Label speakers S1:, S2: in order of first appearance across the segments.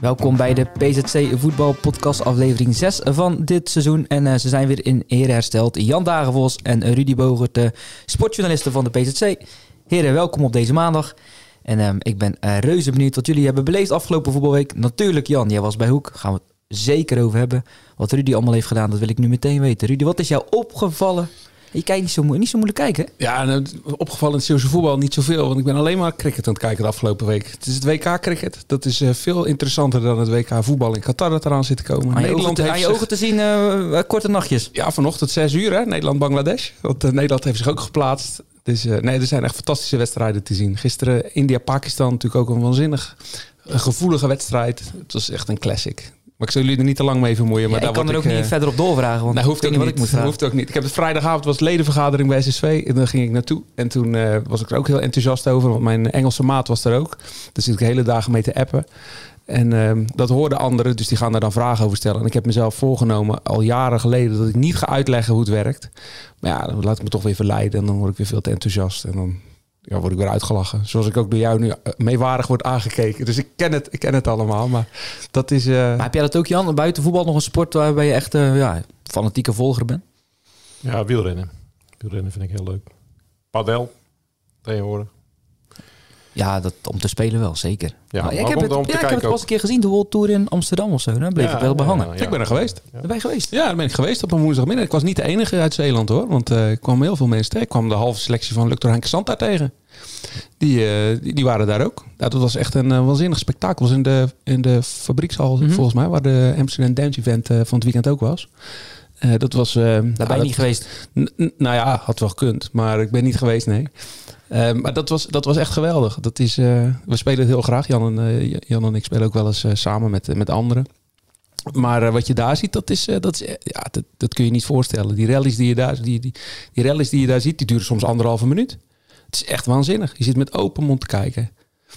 S1: Welkom bij de PZC Voetbal Podcast aflevering 6 van dit seizoen. En uh, ze zijn weer in ere hersteld. Jan Dagenvos en Rudy Bogert, de sportjournalisten van de PZC. Heren, welkom op deze maandag. En uh, ik ben uh, reuze benieuwd wat jullie hebben beleefd afgelopen voetbalweek. Natuurlijk Jan, jij was bij Hoek. Gaan we het zeker over hebben. Wat Rudy allemaal heeft gedaan, dat wil ik nu meteen weten. Rudy, wat is jou opgevallen je kijkt niet zo, niet zo moeilijk kijken.
S2: Ja, nou, opgevallen in het Zeeuwse voetbal niet zoveel. Want ik ben alleen maar cricket aan het kijken de afgelopen week. Het is het WK cricket. Dat is uh, veel interessanter dan het WK voetbal in Qatar dat eraan zit te komen.
S1: Aan je Nederland ogen te, heeft aan je ogen te zien uh, korte nachtjes.
S2: Ja, vanochtend 6 uur hè. Nederland-Bangladesh. Want uh, Nederland heeft zich ook geplaatst. Dus nee, er zijn echt fantastische wedstrijden te zien. Gisteren India-Pakistan natuurlijk ook een waanzinnig gevoelige wedstrijd. Het was echt een classic. Maar ik zal jullie er niet te lang mee vermoeien. Maar
S1: ja,
S2: daar
S1: ik kan er ook
S2: ik,
S1: niet verder op doorvragen. Want
S2: nou, hoeft ook niet. Ik moet hoeft ook niet. Ik heb het vrijdagavond was ledenvergadering bij SSV. En daar ging ik naartoe. En toen uh, was ik er ook heel enthousiast over. Want mijn Engelse maat was er ook. Daar zit ik de hele dagen mee te appen. En uh, dat hoorden anderen, dus die gaan daar dan vragen over stellen. En ik heb mezelf voorgenomen al jaren geleden dat ik niet ga uitleggen hoe het werkt. Maar ja, dan laat ik me toch weer verleiden en dan word ik weer veel te enthousiast. En dan ja, word ik weer uitgelachen. Zoals ik ook door jou nu eh, meewarig word aangekeken. Dus ik ken het, ik ken het allemaal. Maar dat is. Uh...
S1: Maar heb jij dat ook, Jan? Buiten voetbal nog een sport waarbij je echt uh, ja, fanatieke volger bent?
S3: Ja, wielrennen. Wielrennen vind ik heel leuk. Padel, tegenwoordig.
S1: Ja, dat, om te spelen wel, zeker.
S3: Ja,
S1: maar ik heb het, ja, ik heb het pas een keer gezien, de World Tour in Amsterdam of zo. Dan bleef ja, ik wel behangen. Ja,
S2: ik ben er geweest.
S1: Ja. Ben je geweest?
S2: Ja, daar ben ik geweest op een woensdagmiddag. Ik was niet de enige uit Zeeland hoor, want uh, ik kwam heel veel mensen tegen. Ik kwam de halve selectie van Luctor Henk Santa tegen. Die, uh, die, die, waren daar ook. Dat was echt een uh, waanzinnig spektakel. was in de, in de fabriekshal mm -hmm. volgens mij, waar de Amsterdam Dance Event van het weekend ook was. Uh, dat was. Uh,
S1: Daar ben je
S2: dat,
S1: niet geweest?
S2: Nou ja, had wel gekund, maar ik ben niet geweest, nee. Uh, maar dat was, dat was echt geweldig. Dat is, we spelen het heel graag. Jan en, Jan en ik spelen ook wel eens samen met, met anderen. Maar wat je daar ziet, dat, is, dat, is, ja, dat, dat kun je niet voorstellen. Die rallies die je daar, die, die, die rallies die je daar ziet, die duren soms anderhalve minuut. Het is echt waanzinnig. Je zit met open mond te kijken.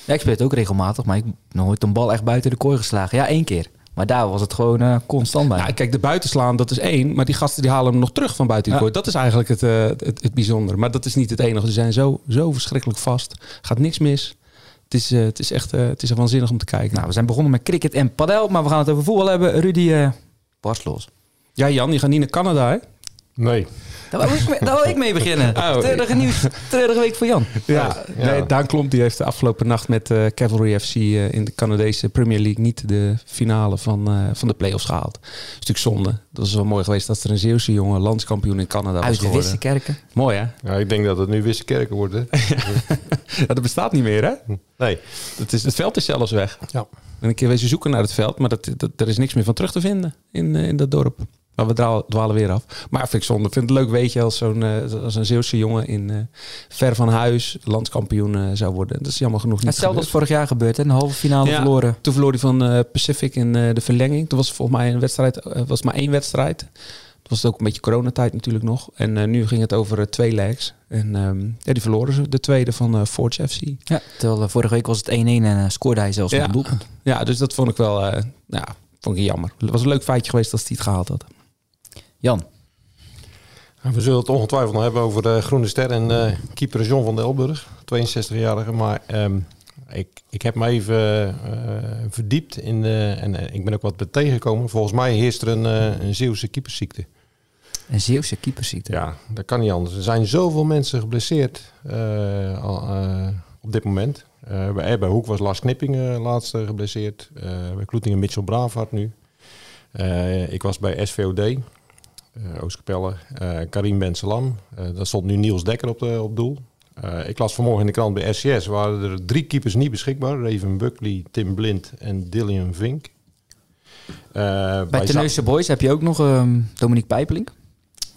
S1: Ja, ik speel het ook regelmatig, maar ik heb nooit een bal echt buiten de kooi geslagen. Ja, één keer. Maar daar was het gewoon uh, constant bij.
S2: Ja, kijk, de buitenslaan, dat is één. Maar die gasten die halen hem nog terug van buiten de kooi. Dat is eigenlijk het, uh, het, het, bijzondere. Maar dat is niet het enige. Ze zijn zo, zo verschrikkelijk vast. Gaat niks mis. Het is, uh, het is echt het is waanzinnig om te kijken.
S1: Nou, we zijn begonnen met cricket en padel. Maar we gaan het over voetbal hebben. Rudy, barst los.
S2: Ja, Jan, je gaat niet naar Canada, hè?
S3: Nee.
S1: Daar wil ik mee, daar ik mee beginnen. Oh. Treurige, nieuws, treurige week voor Jan.
S2: Ja, ja. Nee, Daan Klomp die heeft de afgelopen nacht met uh, Cavalry FC uh, in de Canadese Premier League niet de finale van, uh, van de play-offs gehaald. Dat is natuurlijk zonde. Dat is wel mooi geweest dat er een Zeeuwse jongen landskampioen in Canada
S1: Uit
S2: was geworden.
S1: Uit Wissekerken.
S2: Mooi hè?
S3: Ja, ik denk dat het nu Wissekerken wordt hè?
S2: ja, dat bestaat niet meer hè?
S3: Nee.
S2: Dat is, het veld is zelfs weg.
S3: Ja.
S2: En een keer wezen zoeken naar het veld, maar dat, dat, er is niks meer van terug te vinden in, in dat dorp. Maar we dwalen, weer af. Maar vind ik zonde. vind het leuk, weet je, als zo'n uh, als een Zeeuwse jongen in uh, ver van huis landskampioen uh, zou worden. Dat is jammer genoeg niet
S1: Hetzelfde als vorig jaar gebeurd, hè? Een halve finale ja, verloren.
S2: Toen verloor hij van Pacific in de verlenging. Toen was volgens mij een wedstrijd, was maar één wedstrijd. Het was ook een beetje coronatijd natuurlijk nog. En nu ging het over twee legs. En um, ja, die verloren ze, de tweede van Forge FC.
S1: Ja, terwijl vorige week was het 1-1 en scoorde hij zelfs
S2: ja.
S1: een doelpunt.
S2: Ja, dus dat vond ik wel, ja, vond ik jammer. Het was een leuk feitje geweest als hij het gehaald had.
S1: Jan.
S3: We zullen het ongetwijfeld nog hebben over de Groene Ster en uh, keeper John van Delburg, 62-jarige. Maar um, ik, ik heb me even uh, verdiept in de, en uh, ik ben ook wat tegengekomen. Volgens mij heerst er een, een Zeeuwse keepersziekte.
S1: Een Zeeuwse keepersziekte?
S3: Ja, dat kan niet anders. Er zijn zoveel mensen geblesseerd al, op dit moment. bij, bij Hoek was Lars Knipping laatst geblesseerd. bij Kloetingen Mitchell Braafhart nu. ik was bij SVOD, Oostkapelle, uh, Karim Ben Salam. Uh, daar stond nu Niels Dekker op, de, op doel. ik las vanmorgen in de krant bij SCS waren er drie keepers niet beschikbaar. Raven Buckley, Tim Blind en Dillian Vink.
S1: bij Teneuze Boys heb je ook nog um, Dominique Pijpelink.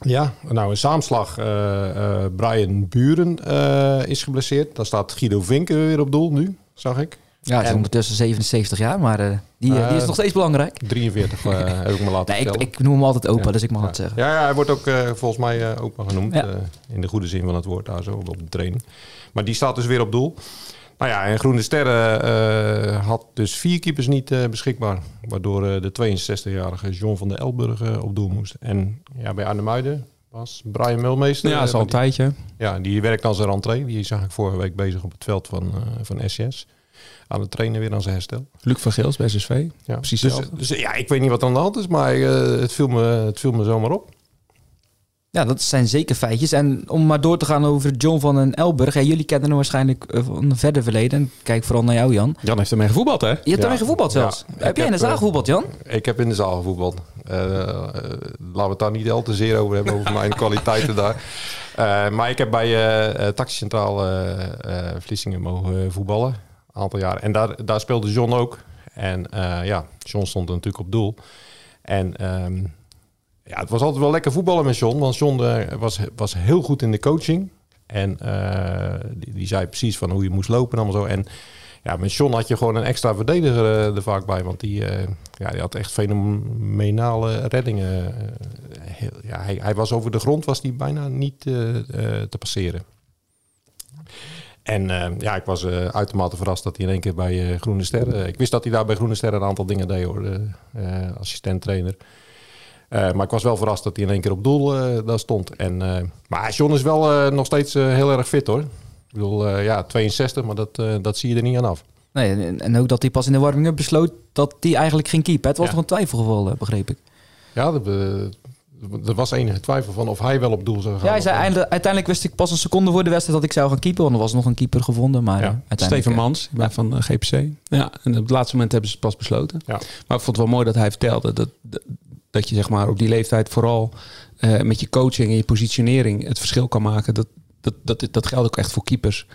S3: Ja, nou een saamslag. eh, eh, Brian Buren eh, is geblesseerd. Dan staat Guido Vinken weer op doel nu, zag ik.
S1: Ja, hij is
S3: En-
S1: ondertussen 77 jaar, maar eh, die, eh, die is
S3: Eh,
S1: nog steeds belangrijk.
S3: 43 eh, heb ik me laten
S1: Nee, ik, ik noem hem altijd opa,
S3: Ja.
S1: dus ik mag
S3: ja.
S1: het zeggen.
S3: Ja, ja, hij wordt ook volgens mij opa genoemd.
S1: Ja.
S3: in de goede zin van het woord daar zo op de training. Maar die staat dus weer op doel. Nou ja, en Groene Sterren had dus vier keepers niet beschikbaar. Waardoor de 62-jarige John van der Elburg op doel moest. En ja, bij Arnhemuiden was Brian Mulmeester.
S2: Ja, dat is al een
S3: die-
S2: tijdje.
S3: Ja, die werkt als een rentree. Die zag ik vorige week bezig op het veld van, van SCS. Aan het trainen weer aan zijn herstel.
S2: Luc van Geels bij SSV.
S3: Ja.
S2: Precies
S3: dus, dus ja, ik weet niet wat er aan de hand is, maar eh, het, viel me, het viel me zomaar op.
S1: Ja, dat zijn zeker feitjes. En om maar door te gaan over John van den Elburg. Ja, jullie kennen hem waarschijnlijk eh, van een verder verleden. En Kijk vooral naar jou, Jan.
S2: Jan heeft ermee gevoetbald, hè?
S1: Je hebt
S3: Ja.
S1: daarmee gevoetbald zelfs.
S3: Ja,
S1: heb jij in de zaal
S3: eh,
S1: gevoetbald, Jan?
S3: Ik heb in de zaal gevoetbald. Laten we het daar niet al te zeer over hebben, over mijn kwaliteiten daar. Eh, maar ik heb bij Taxi Centraal eh, eh, Vlissingen mogen voetballen. Aantal jaar. En daar, daar speelde John ook. En eh, ja, John stond natuurlijk op doel. En ehm, ja, het was altijd wel lekker voetballen met John. Want John eh, was, was heel goed in de coaching. En eh, die, die zei precies van hoe je moest lopen en allemaal zo. En ja, met John had je gewoon een extra verdediger er vaak bij. Want die, ja, die had echt fenomenale reddingen. Heel- ja, hij, hij was over de grond was die bijna niet te passeren. En eh, ja, ik was eh, uitermate verrast dat hij in één keer bij eh, Groene Sterren... ik wist dat hij daar bij Groene Sterren een aantal dingen deed hoor, assistent-trainer. Maar ik was wel verrast dat hij in één keer op doel daar stond. En, maar John is wel nog steeds heel erg fit hoor. Ik bedoel, ja, 62, maar dat, dat zie je er niet aan af.
S1: Nee, en, ook dat hij pas in de warming-up besloot dat hij eigenlijk ging keepen. Het was
S3: Ja.
S1: toch een twijfelgeval, begreep ik.
S3: Ja, eh, er was enige twijfel van of hij wel op doel zou gaan.
S1: Ja, hij zei uiteindelijk wist ik pas een seconde voor de wedstrijd dat ik zou gaan keepen. Want er was nog een keeper gevonden. Maar
S3: Ja,
S1: eh, uiteindelijk...
S2: Steven
S1: eh,
S2: Mans, ik ben van eh, GPC. Ja, en op het laatste moment hebben ze het pas besloten.
S3: Ja.
S2: Maar ik vond het wel mooi dat hij vertelde dat, dat, dat je zeg maar op die leeftijd vooral eh, met je coaching en je positionering het verschil kan maken. Dat, dat, dat, dat geldt ook echt voor keepers.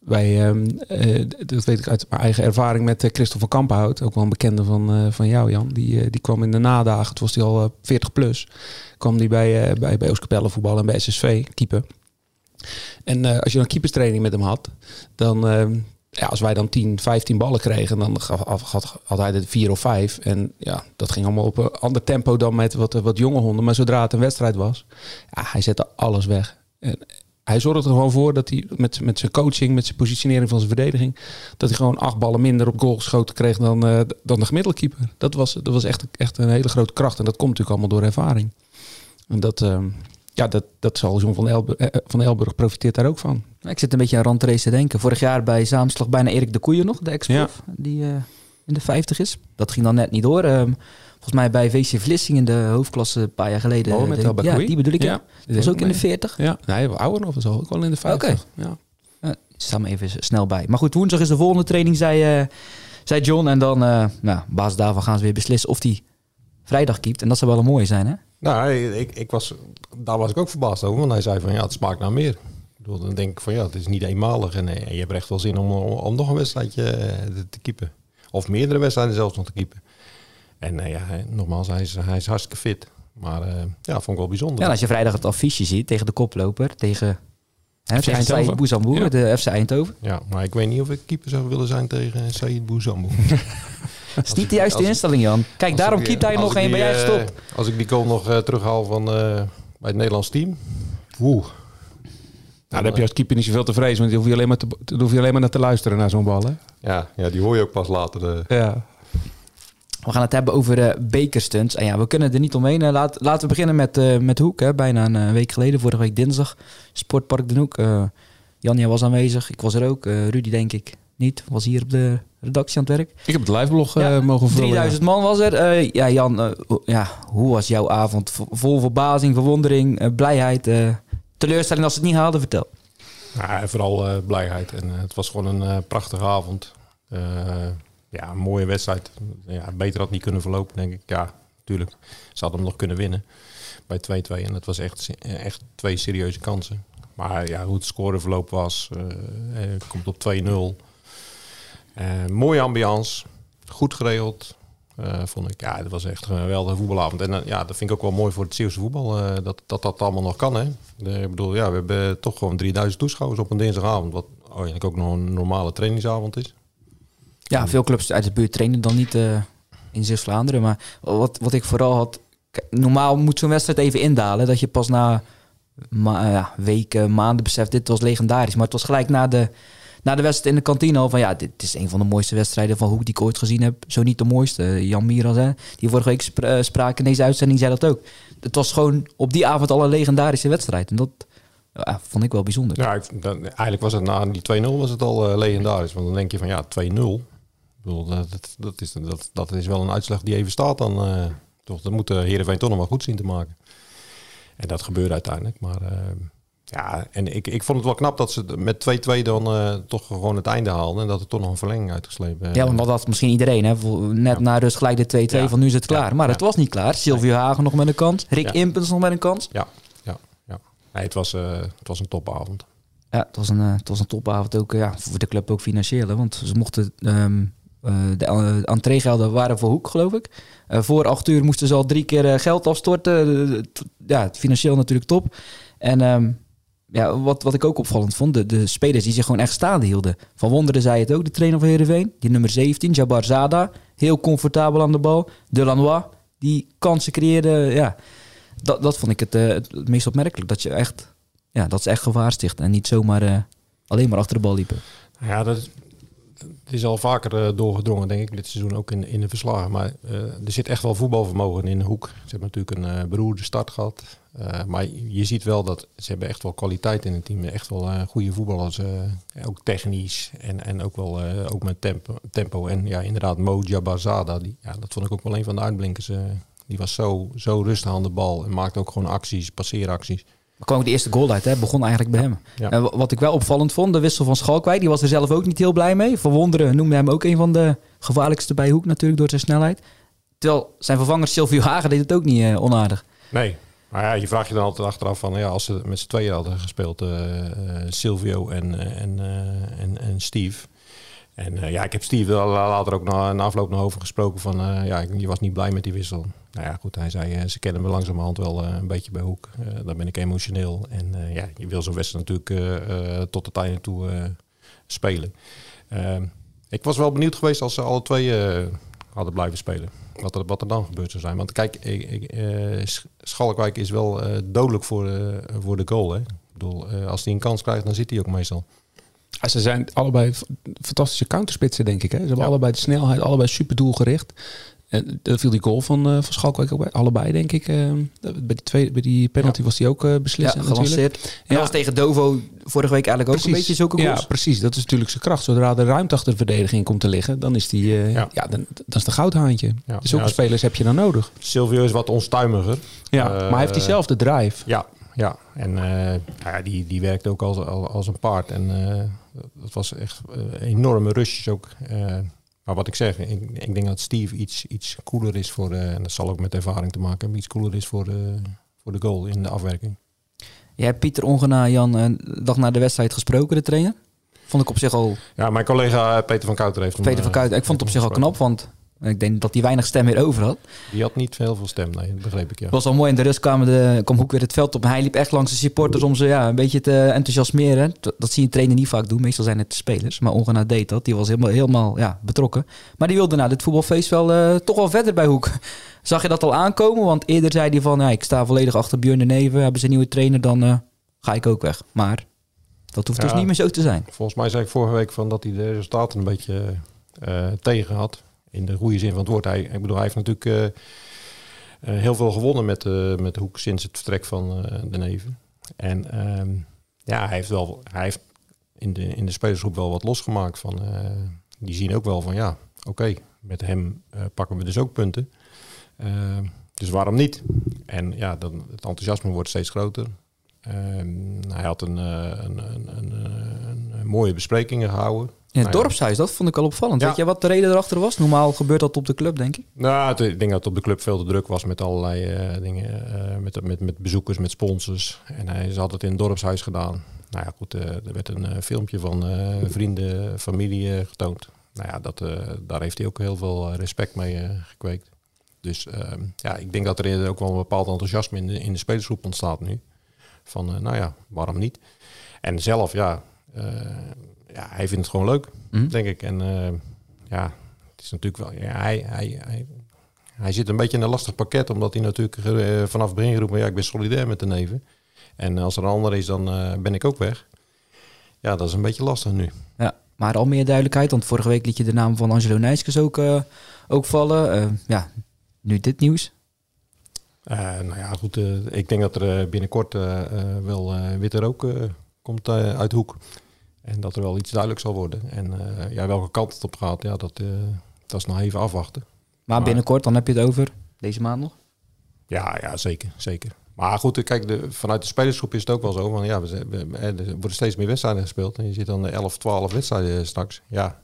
S2: Wij, ehm, eh, dat weet ik uit mijn eigen ervaring met uh, Christophe Kampenhout, ook wel een bekende van, eh, van jou Jan. Die, eh, die kwam in de nadagen, toen was hij al eh, 40 plus, kwam die bij, eh bij, bij Oostkapelle voetballen en bij SSV keeper. En eh, als je dan keeperstraining met hem had, dan, ehm, ja, als wij dan 10, 15 ballen kregen, dan had, hij er vier of vijf. En ja, dat ging allemaal op een ander tempo dan met wat, wat jonge honden. Maar zodra het een wedstrijd was, ja, hij zette alles weg. En hij zorgde er gewoon voor dat hij met, met zijn coaching, met zijn positionering van zijn verdediging, dat hij gewoon acht ballen minder op goal geschoten kreeg dan, eh, dan de gemiddelde keeper. Dat was, dat was echt, echt een hele grote kracht. En dat komt natuurlijk allemaal door ervaring. En dat, ehm, ja, dat, dat zal John van, Elburg, eh, van Elburg profiteert daar ook van.
S1: Ik zit een beetje aan randrace te denken. Vorig jaar bij Zaamslag bijna Erik de Koeien nog, de ex-prof, die eh, in de 50 is. Dat ging dan net niet door. Ehm, volgens mij bij VC Vlissing in de hoofdklasse een paar jaar geleden.
S2: Oh, met
S1: de-
S2: El
S1: ja, die bedoel ik. Ja. Dat was ook in de 40.
S2: Ja, nee, wel ouder nog. Dat is ook wel in de 50. Ja.
S1: Uh, sta me even snel bij. Maar goed, woensdag is de volgende training, zei, uh, zei John. En dan, uh, nou, basis daarvan gaan ze weer beslissen of hij vrijdag keept. En dat zou wel een mooie zijn, hè?
S3: Nou, ik, ik was, daar was ik ook verbaasd over. Want hij zei van, ja, het smaakt naar meer. Bedoel, dan denk ik van, ja, het is niet eenmalig. En, en je hebt echt wel zin om, om, om nog een wedstrijdje te keepen. Of meerdere wedstrijden zelfs nog te keepen. En ja, nogmaals, hij is, hij is hartstikke fit. Maar uh, ja, vond ik wel bijzonder.
S1: Ja, als je vrijdag het affiche ziet tegen de koploper, tegen, hè, tegen Said Bouzambou, ja. de FC Eindhoven.
S3: Ja, maar ik weet niet of ik keeper zou willen zijn tegen Said Bouzambou.
S1: Dat is niet de juiste als, instelling, Jan. Kijk, daarom keept hij nog één bij jij gestopt.
S3: Uh, als ik die goal nog uh, terughaal van, uh, bij het Nederlands team. Oeh.
S2: Nou, dan heb je als keeper niet zoveel te vrezen, want dan hoef je alleen maar, te, hoef je alleen maar naar te luisteren naar zo'n bal. Hè?
S3: Ja, ja, die hoor je ook pas later.
S2: Ja.
S1: We gaan het hebben over uh, bekerstunts. En ja, we kunnen er niet omheen. Uh, laat, laten we beginnen met, uh, met Hoek. Hè. Bijna een week geleden, vorige week dinsdag. Sportpark Den Hoek. Janja was aanwezig. Ik was er ook. Rudy denk ik niet. Was hier op de redactie aan het werk.
S2: Ik heb het liveblog ja, mogen vullen.
S1: 3000 man was er. ja, Jan, ja, hoe was jouw avond? Vol verbazing, verwondering, blijheid, teleurstelling als ze het niet haalden? Vertel.
S3: Ja, vooral blijheid. En het was gewoon een prachtige avond ja, een mooie wedstrijd. Ja, beter had niet kunnen verlopen, denk ik. Ja, natuurlijk. Ze hadden hem nog kunnen winnen bij 2-2. En dat was echt, echt twee serieuze kansen. Maar ja, hoe het scoreverloop was, uh, komt op 2-0. Uh, mooie ambiance, goed geregeld. eh, vond ik. Ja, dat was echt een geweldige voetbalavond. En eh, ja, dat vind ik ook wel mooi voor het Zeeuwse voetbal, eh, dat, dat dat allemaal nog kan. Hè? Ik bedoel, ja, we hebben toch gewoon 3000 toeschouwers op een dinsdagavond, wat eigenlijk ook nog een normale trainingsavond is.
S1: Ja, veel clubs uit de buurt trainen dan niet eh, in Zeeuws-Vlaanderen. Maar wat, wat ik vooral had... Normaal moet zo'n wedstrijd even indalen. Dat je pas na ma- eh, ja, weken, maanden beseft... dit was legendarisch. Maar het was gelijk na de, na de wedstrijd in de kantine van... ja, dit is een van de mooiste wedstrijden van Hoek die ik ooit gezien heb. Zo niet de mooiste. Jan Miras, hè, die vorige week spra- eh, in deze uitzending, zei dat ook. Het was gewoon op die avond al een legendarische wedstrijd. En dat vond ik wel bijzonder.
S3: Ja, ik, dan, eigenlijk was het na die 2-0 was het al legendarisch. Want dan denk je van ja, 2-0. Ik bedoel, dat, dat, is, dat, dat is wel een uitslag die even staat dan. eh, toch, dat moet de Heerenveen toch nog wel goed zien te maken. En dat gebeurde uiteindelijk. Maar eh, ja, en ik, ik vond het wel knap dat ze met 2-2 dan eh, toch gewoon het einde haalden. En dat er toch nog een verlenging uitgeslepen.
S1: Ja, want dat had misschien iedereen. Hè? Net
S3: Ja.
S1: na rust gelijk de 2-2
S3: Ja.
S1: van nu is het klaar. Maar
S3: Ja.
S1: het was niet klaar. Silvio Hagen nog met een kans. Rick. Impens nog met een kans.
S3: Ja, ja, ja. Nee, het, was, het was een topavond.
S1: Ja, het was een, het was een topavond ook. ja, voor de club ook financieel. Hè? Want ze mochten... ehm eh, de uh, entreegelden waren voor Hoek, geloof ik. Eh, voor acht uur moesten ze al drie keer eh, geld afstorten. Eh, ja, financieel natuurlijk top. En ehm, ja, wat, wat ik ook opvallend vond, de, de spelers die zich gewoon echt staande hielden. Van Wonderen zei het ook, de trainer van Heerenveen. Die nummer 17, Jabbar Zada. Heel comfortabel aan de bal. Delanois, die kansen creëerde. Ja, dat, dat vond ik het, eh, meest opmerkelijk. Dat, je echt, ja, dat ze echt gevaar. En niet zomaar eh, alleen maar achter de bal liepen.
S3: Ja, dat het is al vaker eh, doorgedrongen, denk ik, dit seizoen ook in, in de verslagen. Maar eh, er zit echt wel voetbalvermogen in de hoek. Ze hebben natuurlijk een eh, beroerde start gehad. Eh, maar je ziet wel dat ze hebben echt wel kwaliteit in het team. Echt wel goede voetballers. ook technisch en, en ook wel ook met tempo, tempo. En ja, inderdaad, Mo Jabazada. Die, ja, dat vond ik ook wel een van de uitblinkers. die was zo, zo rustig aan de bal en maakte ook gewoon acties, passeeracties.
S1: Kwam ook de eerste goal uit, hè? begon eigenlijk bij hem.
S3: Ja.
S1: En wa- wat ik wel opvallend vond, de wissel van Schalkwijk, die was er zelf ook niet heel blij mee. Verwonderen noemde hem ook een van de gevaarlijkste bij Hoek natuurlijk door zijn snelheid. Terwijl zijn vervanger Silvio Hagen deed het ook niet eh, onaardig.
S3: Nee. Maar ja, je vraagt je dan altijd achteraf van, ja, als ze met z'n tweeën hadden gespeeld, eh, eh, Silvio en, en, en, en Steve. En ja, ik heb Steve wel later ook na, na afloop nog over gesproken van, ja, je was niet blij met die wissel. Nou ja, goed, hij zei, eh, ze kennen me langzamerhand wel eh, een beetje bij Hoek. Eh dan ben ik emotioneel. En ja, je wil zo'n wedstrijd natuurlijk tot het einde toe spelen. Ehm, ik was wel benieuwd geweest als ze alle twee hadden blijven spelen. Wat er, wat er dan gebeurd zou zijn. Want kijk, ik, ik, Sch- Schalkwijk is wel dodelijk voor, voor de goal. Hè? Ik bedoel, als hij een kans krijgt, dan zit hij ook meestal.
S2: Ja, ze zijn allebei fantastische counterspitsen, denk ik. Hè? Ze hebben
S3: Ja.
S2: allebei de snelheid, allebei super doelgericht. En daar viel die goal van, eh van Schalkwijk ook bij. Allebei, denk ik. eh, bij, die tweede, bij die penalty was die ook eh
S1: Ja,
S2: beslissend natuurlijk.
S1: gelanceerd. En
S2: Ja.
S1: dat was tegen Dovo vorige week eigenlijk ook een beetje zulke goals.
S2: Ja, precies. Dat is natuurlijk zijn kracht. Zodra de ruimte achter de verdediging komt te liggen, dan is die, eh, ja.
S3: Ja.
S2: dan, dan is de goudhaantje.
S3: Ja.
S2: Dus zulke
S3: Ja,
S2: spelers heb je dan nodig.
S3: Silvio is wat onstuimiger.
S2: Ja,
S3: Eh,
S2: maar hij heeft diezelfde drive.
S3: Ja, ja. En eh, ja, die, die werkt ook als, als, als een paard. En eh, dat was echt eh, enorme rushes ook. Eh, maar wat ik zeg, ik, ik denk dat Steve iets, iets cooler is voor, eh, en dat zal ook met ervaring te maken hebben, iets cooler is voor de, voor de goal in de afwerking.
S1: Jij hebt Pieter Ongena, Jan, een dag na de wedstrijd gesproken, de trainer. Vond ik op zich al
S3: Ja, mijn collega eh, Peter van Kouter heeft hem,
S1: Peter van
S3: eh,
S1: Kuijten. Ik vond het op zich al knap, want ik denk dat hij weinig stem meer over had.
S3: Die had niet heel veel stem, nee, dat begreep ik ja.
S1: Het was al mooi. In de rust kwamen de, kwam Hoek weer het veld op. Hij liep echt langs de supporters om ze ja, een beetje te enthousiasmeren. Dat, zie je trainer niet vaak doen. Meestal zijn het de spelers. Maar Ongena deed dat. Die was helemaal, helemaal ja, betrokken. Maar die wilde na dit voetbalfeest wel eh, toch wel verder bij Hoek. Zag je dat al aankomen? Want eerder zei hij van... Ja, ik sta volledig achter Björn de Neven. Hebben ze een nieuwe trainer, dan eh, ga ik ook weg. Maar dat hoeft dus niet meer zo te zijn.
S3: Volgens mij zei ik vorige week van dat hij de resultaten een beetje eh, tegen had. In de goede zin van het woord. Hij, ik bedoel, hij heeft natuurlijk eh, eh, heel veel gewonnen met, eh met Hoek sinds het vertrek van de Neven. En ehm, ja, hij heeft, wel, hij heeft in, de, in de spelersgroep wel wat losgemaakt. Van, die zien ook wel van ja, oké, met hem pakken we dus ook punten. Ehm, dus waarom niet? En ja, dan, het enthousiasme wordt steeds groter. Ehm, hij had een, een, een, een mooie besprekingen gehouden.
S1: In het
S3: Nou
S1: dorpshuis, dat vond ik al opvallend.
S3: Ja.
S1: Weet je wat de reden erachter was? Normaal gebeurt dat op de club, denk ik.
S3: Nou, ik denk dat het op de club veel te druk was met allerlei eh, dingen. eh, met, met, met bezoekers, met sponsors. En hij had het in het dorpshuis gedaan. Nou ja, goed, eh, er werd een filmpje van vrienden, familie getoond. nou ja, dat, daar heeft hij ook heel veel respect mee gekweekt. Dus ehm, ja, ik denk dat er ook wel een bepaald enthousiasme in de, in de spelersgroep ontstaat nu. Van, nou ja, waarom niet? En zelf, ja, ja hij vindt het gewoon leuk,
S1: Mhm.
S3: denk ik. En eh, ja, het is natuurlijk wel... Ja, hij, hij, hij, hij zit een beetje in een lastig pakket, omdat hij natuurlijk eh, vanaf het begin geroepen... ja, ik ben solidair met de neven. En als er een ander is, dan eh, ben ik ook weg. Ja, dat is een beetje lastig nu.
S1: Ja, maar al meer duidelijkheid, want vorige week liet je de naam van Angelo Nijskes ook, ook vallen. Ja, nu dit nieuws.
S3: Nou ja, goed. ik denk dat er binnenkort wel witte rook komt uit de hoek. En dat er wel iets duidelijk zal worden. En eh, ja, welke kant het op gaat, ja, dat, eh, dat is nog even afwachten.
S1: Maar,
S3: Maar-
S1: binnenkort, dan heb je het over deze maand nog.
S3: Ja, ja zeker, zeker. Maar goed, eh, kijk, de, vanuit de spelersgroep is het ook wel zo. Want ja, we, er worden steeds meer wedstrijden gespeeld. En je zit dan 11, 12 wedstrijden straks. Ja,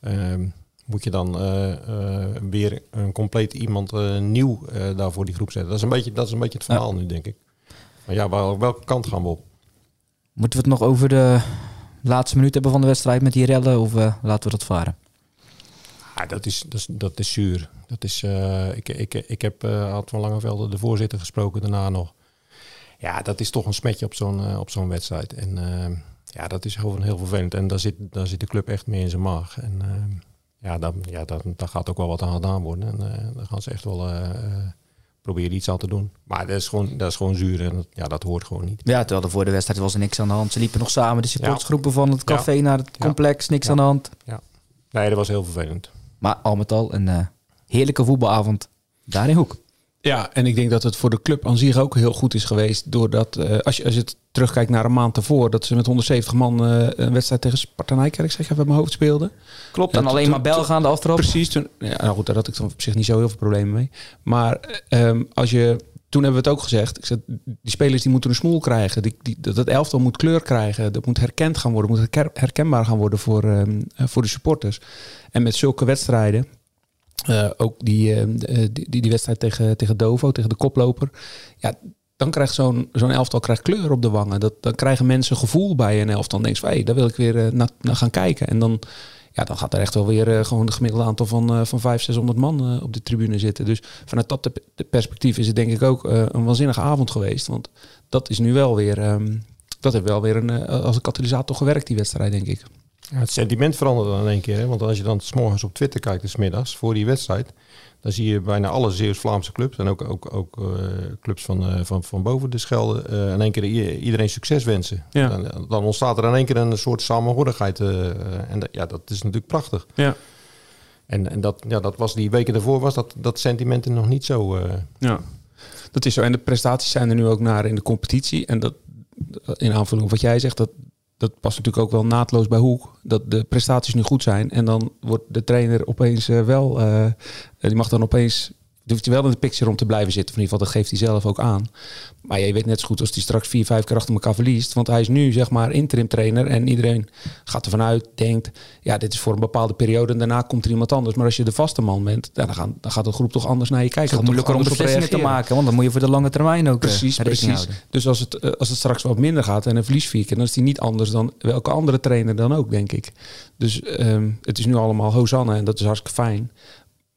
S3: ehm, moet je dan weer een compleet iemand nieuw daar voor die groep zetten. Dat is een beetje, dat is een beetje het verhaal nu, denk ik. Maar ja, waar, welke kant gaan we op?
S1: Moeten we het nog over de laatste minuut hebben van de wedstrijd met die rellen of eh, laten we dat varen?
S3: Ja, dat is, dat is, dat is zuur. Dat is, eh, ik, ik, ik heb uh, van Langevelde, de voorzitter, gesproken daarna nog. Ja, dat is toch een smetje op zo'n op zo'n wedstrijd. En ja, dat is gewoon heel vervelend. En daar zit, daar zit de club echt mee in zijn maag. En ja, dan, ja dat, daar gaat ook wel wat aan gedaan worden. En daar gaan ze echt wel proberen iets aan te doen. Maar dat is gewoon, dat is gewoon zuur en dat, ja, dat hoort gewoon niet.
S1: Ja, terwijl er voor de wedstrijd was er niks aan de hand. Ze liepen nog samen, de supportsgroepen van het café naar het
S3: Ja.
S1: complex, niks
S3: Ja.
S1: aan de hand.
S3: Nee, dat was heel vervelend.
S1: Maar al met al een eh, heerlijke voetbalavond daar in Hoek.
S2: Ja, en ik denk dat het voor de club aan zich ook heel goed is geweest. Doordat, eh, als, je, als je het terugkijkt naar een maand daarvoor, dat ze met 170 man eh, een wedstrijd tegen Sparta Nijkerk, zeg even uit mijn hoofd speelden.
S1: Klopt, en
S2: toen-
S1: alleen maar Belgen aan de aftrap.
S2: Precies. Toen, ja, nou goed, daar had ik dan op zich niet zo heel veel problemen mee. Maar ehm, als je, toen hebben we het ook gezegd. Ik zeg, die spelers die moeten een smoel krijgen. Die, die, dat elftal moet kleur krijgen. Dat moet herkend gaan worden. moet herkenbaar gaan worden voor, ehm, eh, voor de supporters. En met zulke wedstrijden. Eh, ook die, ehm, eh, die, die, die wedstrijd tegen, tegen Dovo, tegen de koploper. Ja, dan krijgt zo'n zo'n elftal krijgt kleur op de wangen. Dat, dan krijgen mensen gevoel bij een elftal. Dan denk je, hey, daar wil ik weer eh, naar, gaan kijken. En dan, ja, dan gaat er echt wel weer eh, gewoon het gemiddelde aantal van, eh van 500, 600 man eh, op de tribune zitten. Dus vanuit dat perspectief is het denk ik ook eh, een waanzinnige avond geweest. Want dat is nu wel weer, ehm, dat heeft wel weer een, eh, als een katalysator gewerkt, die wedstrijd, denk ik.
S3: Ja, het sentiment verandert dan in één keer. Hè? Want als je dan 's morgens op Twitter kijkt, dus middags voor die wedstrijd, dan zie je bijna alle Zeeuws-Vlaamse clubs en ook, ook, ook eh, clubs van, eh, van, van boven de Schelde eh, in één keer iedereen succes wensen.
S2: Ja.
S3: Dan, dan ontstaat er in één keer een soort samenhorigheid. en dat- ja, dat is natuurlijk prachtig.
S2: Ja.
S3: En, en dat, ja, dat was die weken daarvoor was dat, dat sentiment er nog niet zo.
S2: Ja, dat is zo. En de prestaties zijn er nu ook naar in de competitie. En dat, in aanvulling op wat jij zegt, dat, dat past natuurlijk ook wel naadloos bij Hoek. Dat de prestaties nu goed zijn. En dan wordt de trainer opeens eh, wel, eh, die mag dan opeens, hoeft hij wel in de picture om te blijven zitten. Of in ieder geval, dat geeft hij zelf ook aan. Maar je weet net zo goed als hij straks vier, vijf keer achter elkaar verliest. Want hij is nu zeg maar interim trainer. En iedereen gaat ervan uit, denkt, ja, dit is voor een bepaalde periode. En daarna komt er iemand anders. Maar als je de vaste man bent, dan, gaan, dan gaat de groep toch anders naar je
S1: Het is
S2: kijken.
S1: ook
S2: Gaat
S1: moeilijker om beslissingen te maken, want dan moet je voor de lange termijn ook eh,
S2: Precies, precies.
S1: houden.
S2: Dus als het, eh, als het straks wat minder gaat en een verlies vier keer, dan is die niet anders dan welke andere trainer dan ook, denk ik. Dus ehm, het is nu allemaal Hosanna en dat is hartstikke fijn.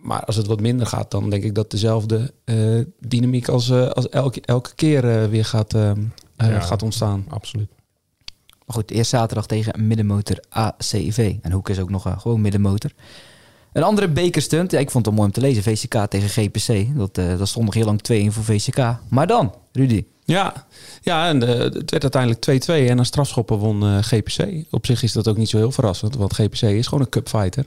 S2: Maar als het wat minder gaat, dan denk ik dat dezelfde eh, dynamiek als, eh, als elke, elke keer eh, weer gaat, ehm, eh,
S3: Ja.
S2: gaat ontstaan.
S3: absoluut.
S1: Maar goed, eerst zaterdag tegen middenmotor ACV. En Hoek is ook nog gewoon middenmotor. Een andere bekerstunt, ja, ik vond het mooi om te lezen. VCK tegen GPC. Dat, eh, dat stond nog heel lang 2-1 voor VCK. Maar dan, Rudy.
S2: Ja, ja en het werd uiteindelijk 2-2 en aan strafschoppen won eh, GPC. Op zich is dat ook niet zo heel verrassend, want GPC is gewoon een cupfighter.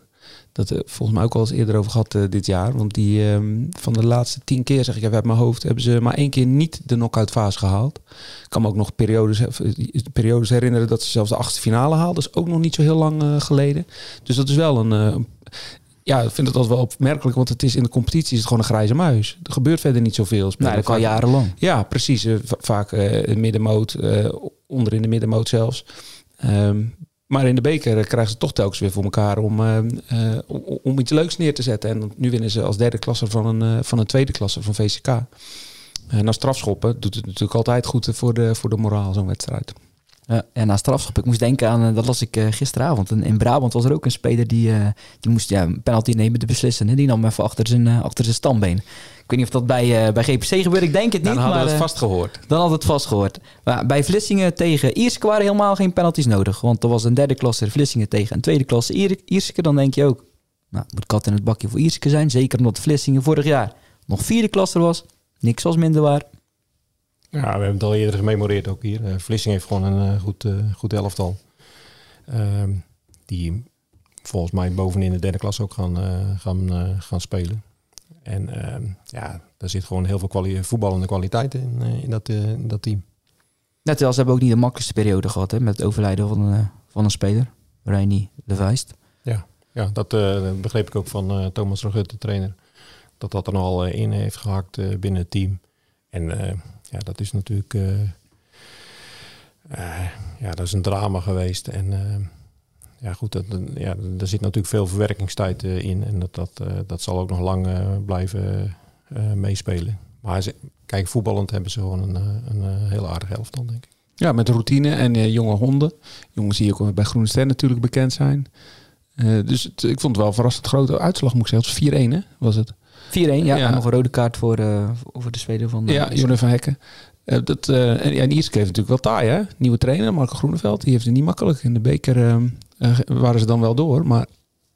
S2: Dat eh, volgens mij ook al eens eerder over gehad eh, dit jaar. Want die ehm, van de laatste tien keer, zeg ik even uit mijn hoofd, hebben ze maar één keer niet de knock-out fase gehaald. Ik kan me ook nog periodes, eh, periodes herinneren dat ze zelfs de achtste finale haalden. Dat is ook nog niet zo heel lang eh, geleden. Dus dat is wel een... eh, ja, ik vind het altijd wel opmerkelijk, want het is in de competitie is het gewoon een grijze muis. Er gebeurt verder niet zoveel. Spelen
S1: dat al
S2: vaak-
S1: jarenlang.
S2: ja, precies. Eh, va- vaak eh middenmoot, eh, onder in de middenmoot zelfs. Ehm, maar in de beker eh, krijgen ze toch telkens weer voor elkaar om, eh, eh, om, iets leuks neer te zetten. En nu winnen ze als derde klasse van een, van een tweede klasse van VCK. En na strafschoppen doet het natuurlijk altijd goed voor de, voor de moraal, zo'n wedstrijd.
S1: Ja, en na strafschop. Ik moest denken aan, eh, dat las ik eh, gisteravond. In, in Brabant was er ook een speler die, eh, die moest ja, een penalty nemen te beslissen. Hè? Die nam even achter zijn, eh, achter zijn stambeen. Ik weet niet of dat bij, bij GPC gebeurde. Ik denk het niet.
S2: Dan hadden we het
S1: eh,
S2: vast gehoord.
S1: Dan had het vastgehoord. Maar bij Vlissingen tegen Ierske waren helemaal geen penalties nodig. Want er was een derde klasse Vlissingen tegen een tweede klasse Ier- Ierske. Dan denk je ook, nou, moet kat in het bakje voor Ierske zijn. Zeker omdat Vlissingen vorig jaar nog vierde klasse was. Niks was minder waar.
S3: Ja, we hebben het al eerder gememoreerd ook hier. Eh, Vlissing heeft gewoon een eh, goed, eh, goed elftal. Ehm, die volgens mij bovenin de derde klas ook gaan, gaan, gaan spelen. En ehm, ja, daar zit gewoon heel veel kwali voetballende kwaliteit in, in, dat, in dat team.
S1: Net als ze hebben ook niet de makkelijkste periode gehad hè, met het overlijden van, een, van een speler. Reini de Vijst.
S3: Ja, dat eh, begreep ik ook van Thomas Rogut, de trainer. Dat dat er eh, in heeft gehakt eh, binnen het team. En ja, dat is natuurlijk... eh, eh, ja, dat is een drama geweest. En eh, ja, goed, dat, ja, er zit natuurlijk veel verwerkingstijd in. En dat, dat, dat zal ook nog lang blijven meespelen. Maar ze, kijk, voetballend hebben ze gewoon een, een, heel aardige elftal, denk ik.
S2: Ja, met routine en jonge honden. Jongens die ook bij Groene Ster natuurlijk bekend zijn. Dus ik vond het wel verrassend grote uitslag, moet ik zeggen. Het was 4-1, hè? Was het?
S1: 4-1, ja.
S2: Ja.
S1: Nog een rode kaart voor, eh, voor de Zweden van... eh,
S2: Ja, Jonne van Hekken. Eh, dat, eh, en, ja, en Ierske heeft natuurlijk wel taai, hè? Nieuwe trainer, Marco Groeneveld. Die heeft het niet makkelijk. In de beker eh, eh, waren ze dan wel door. Maar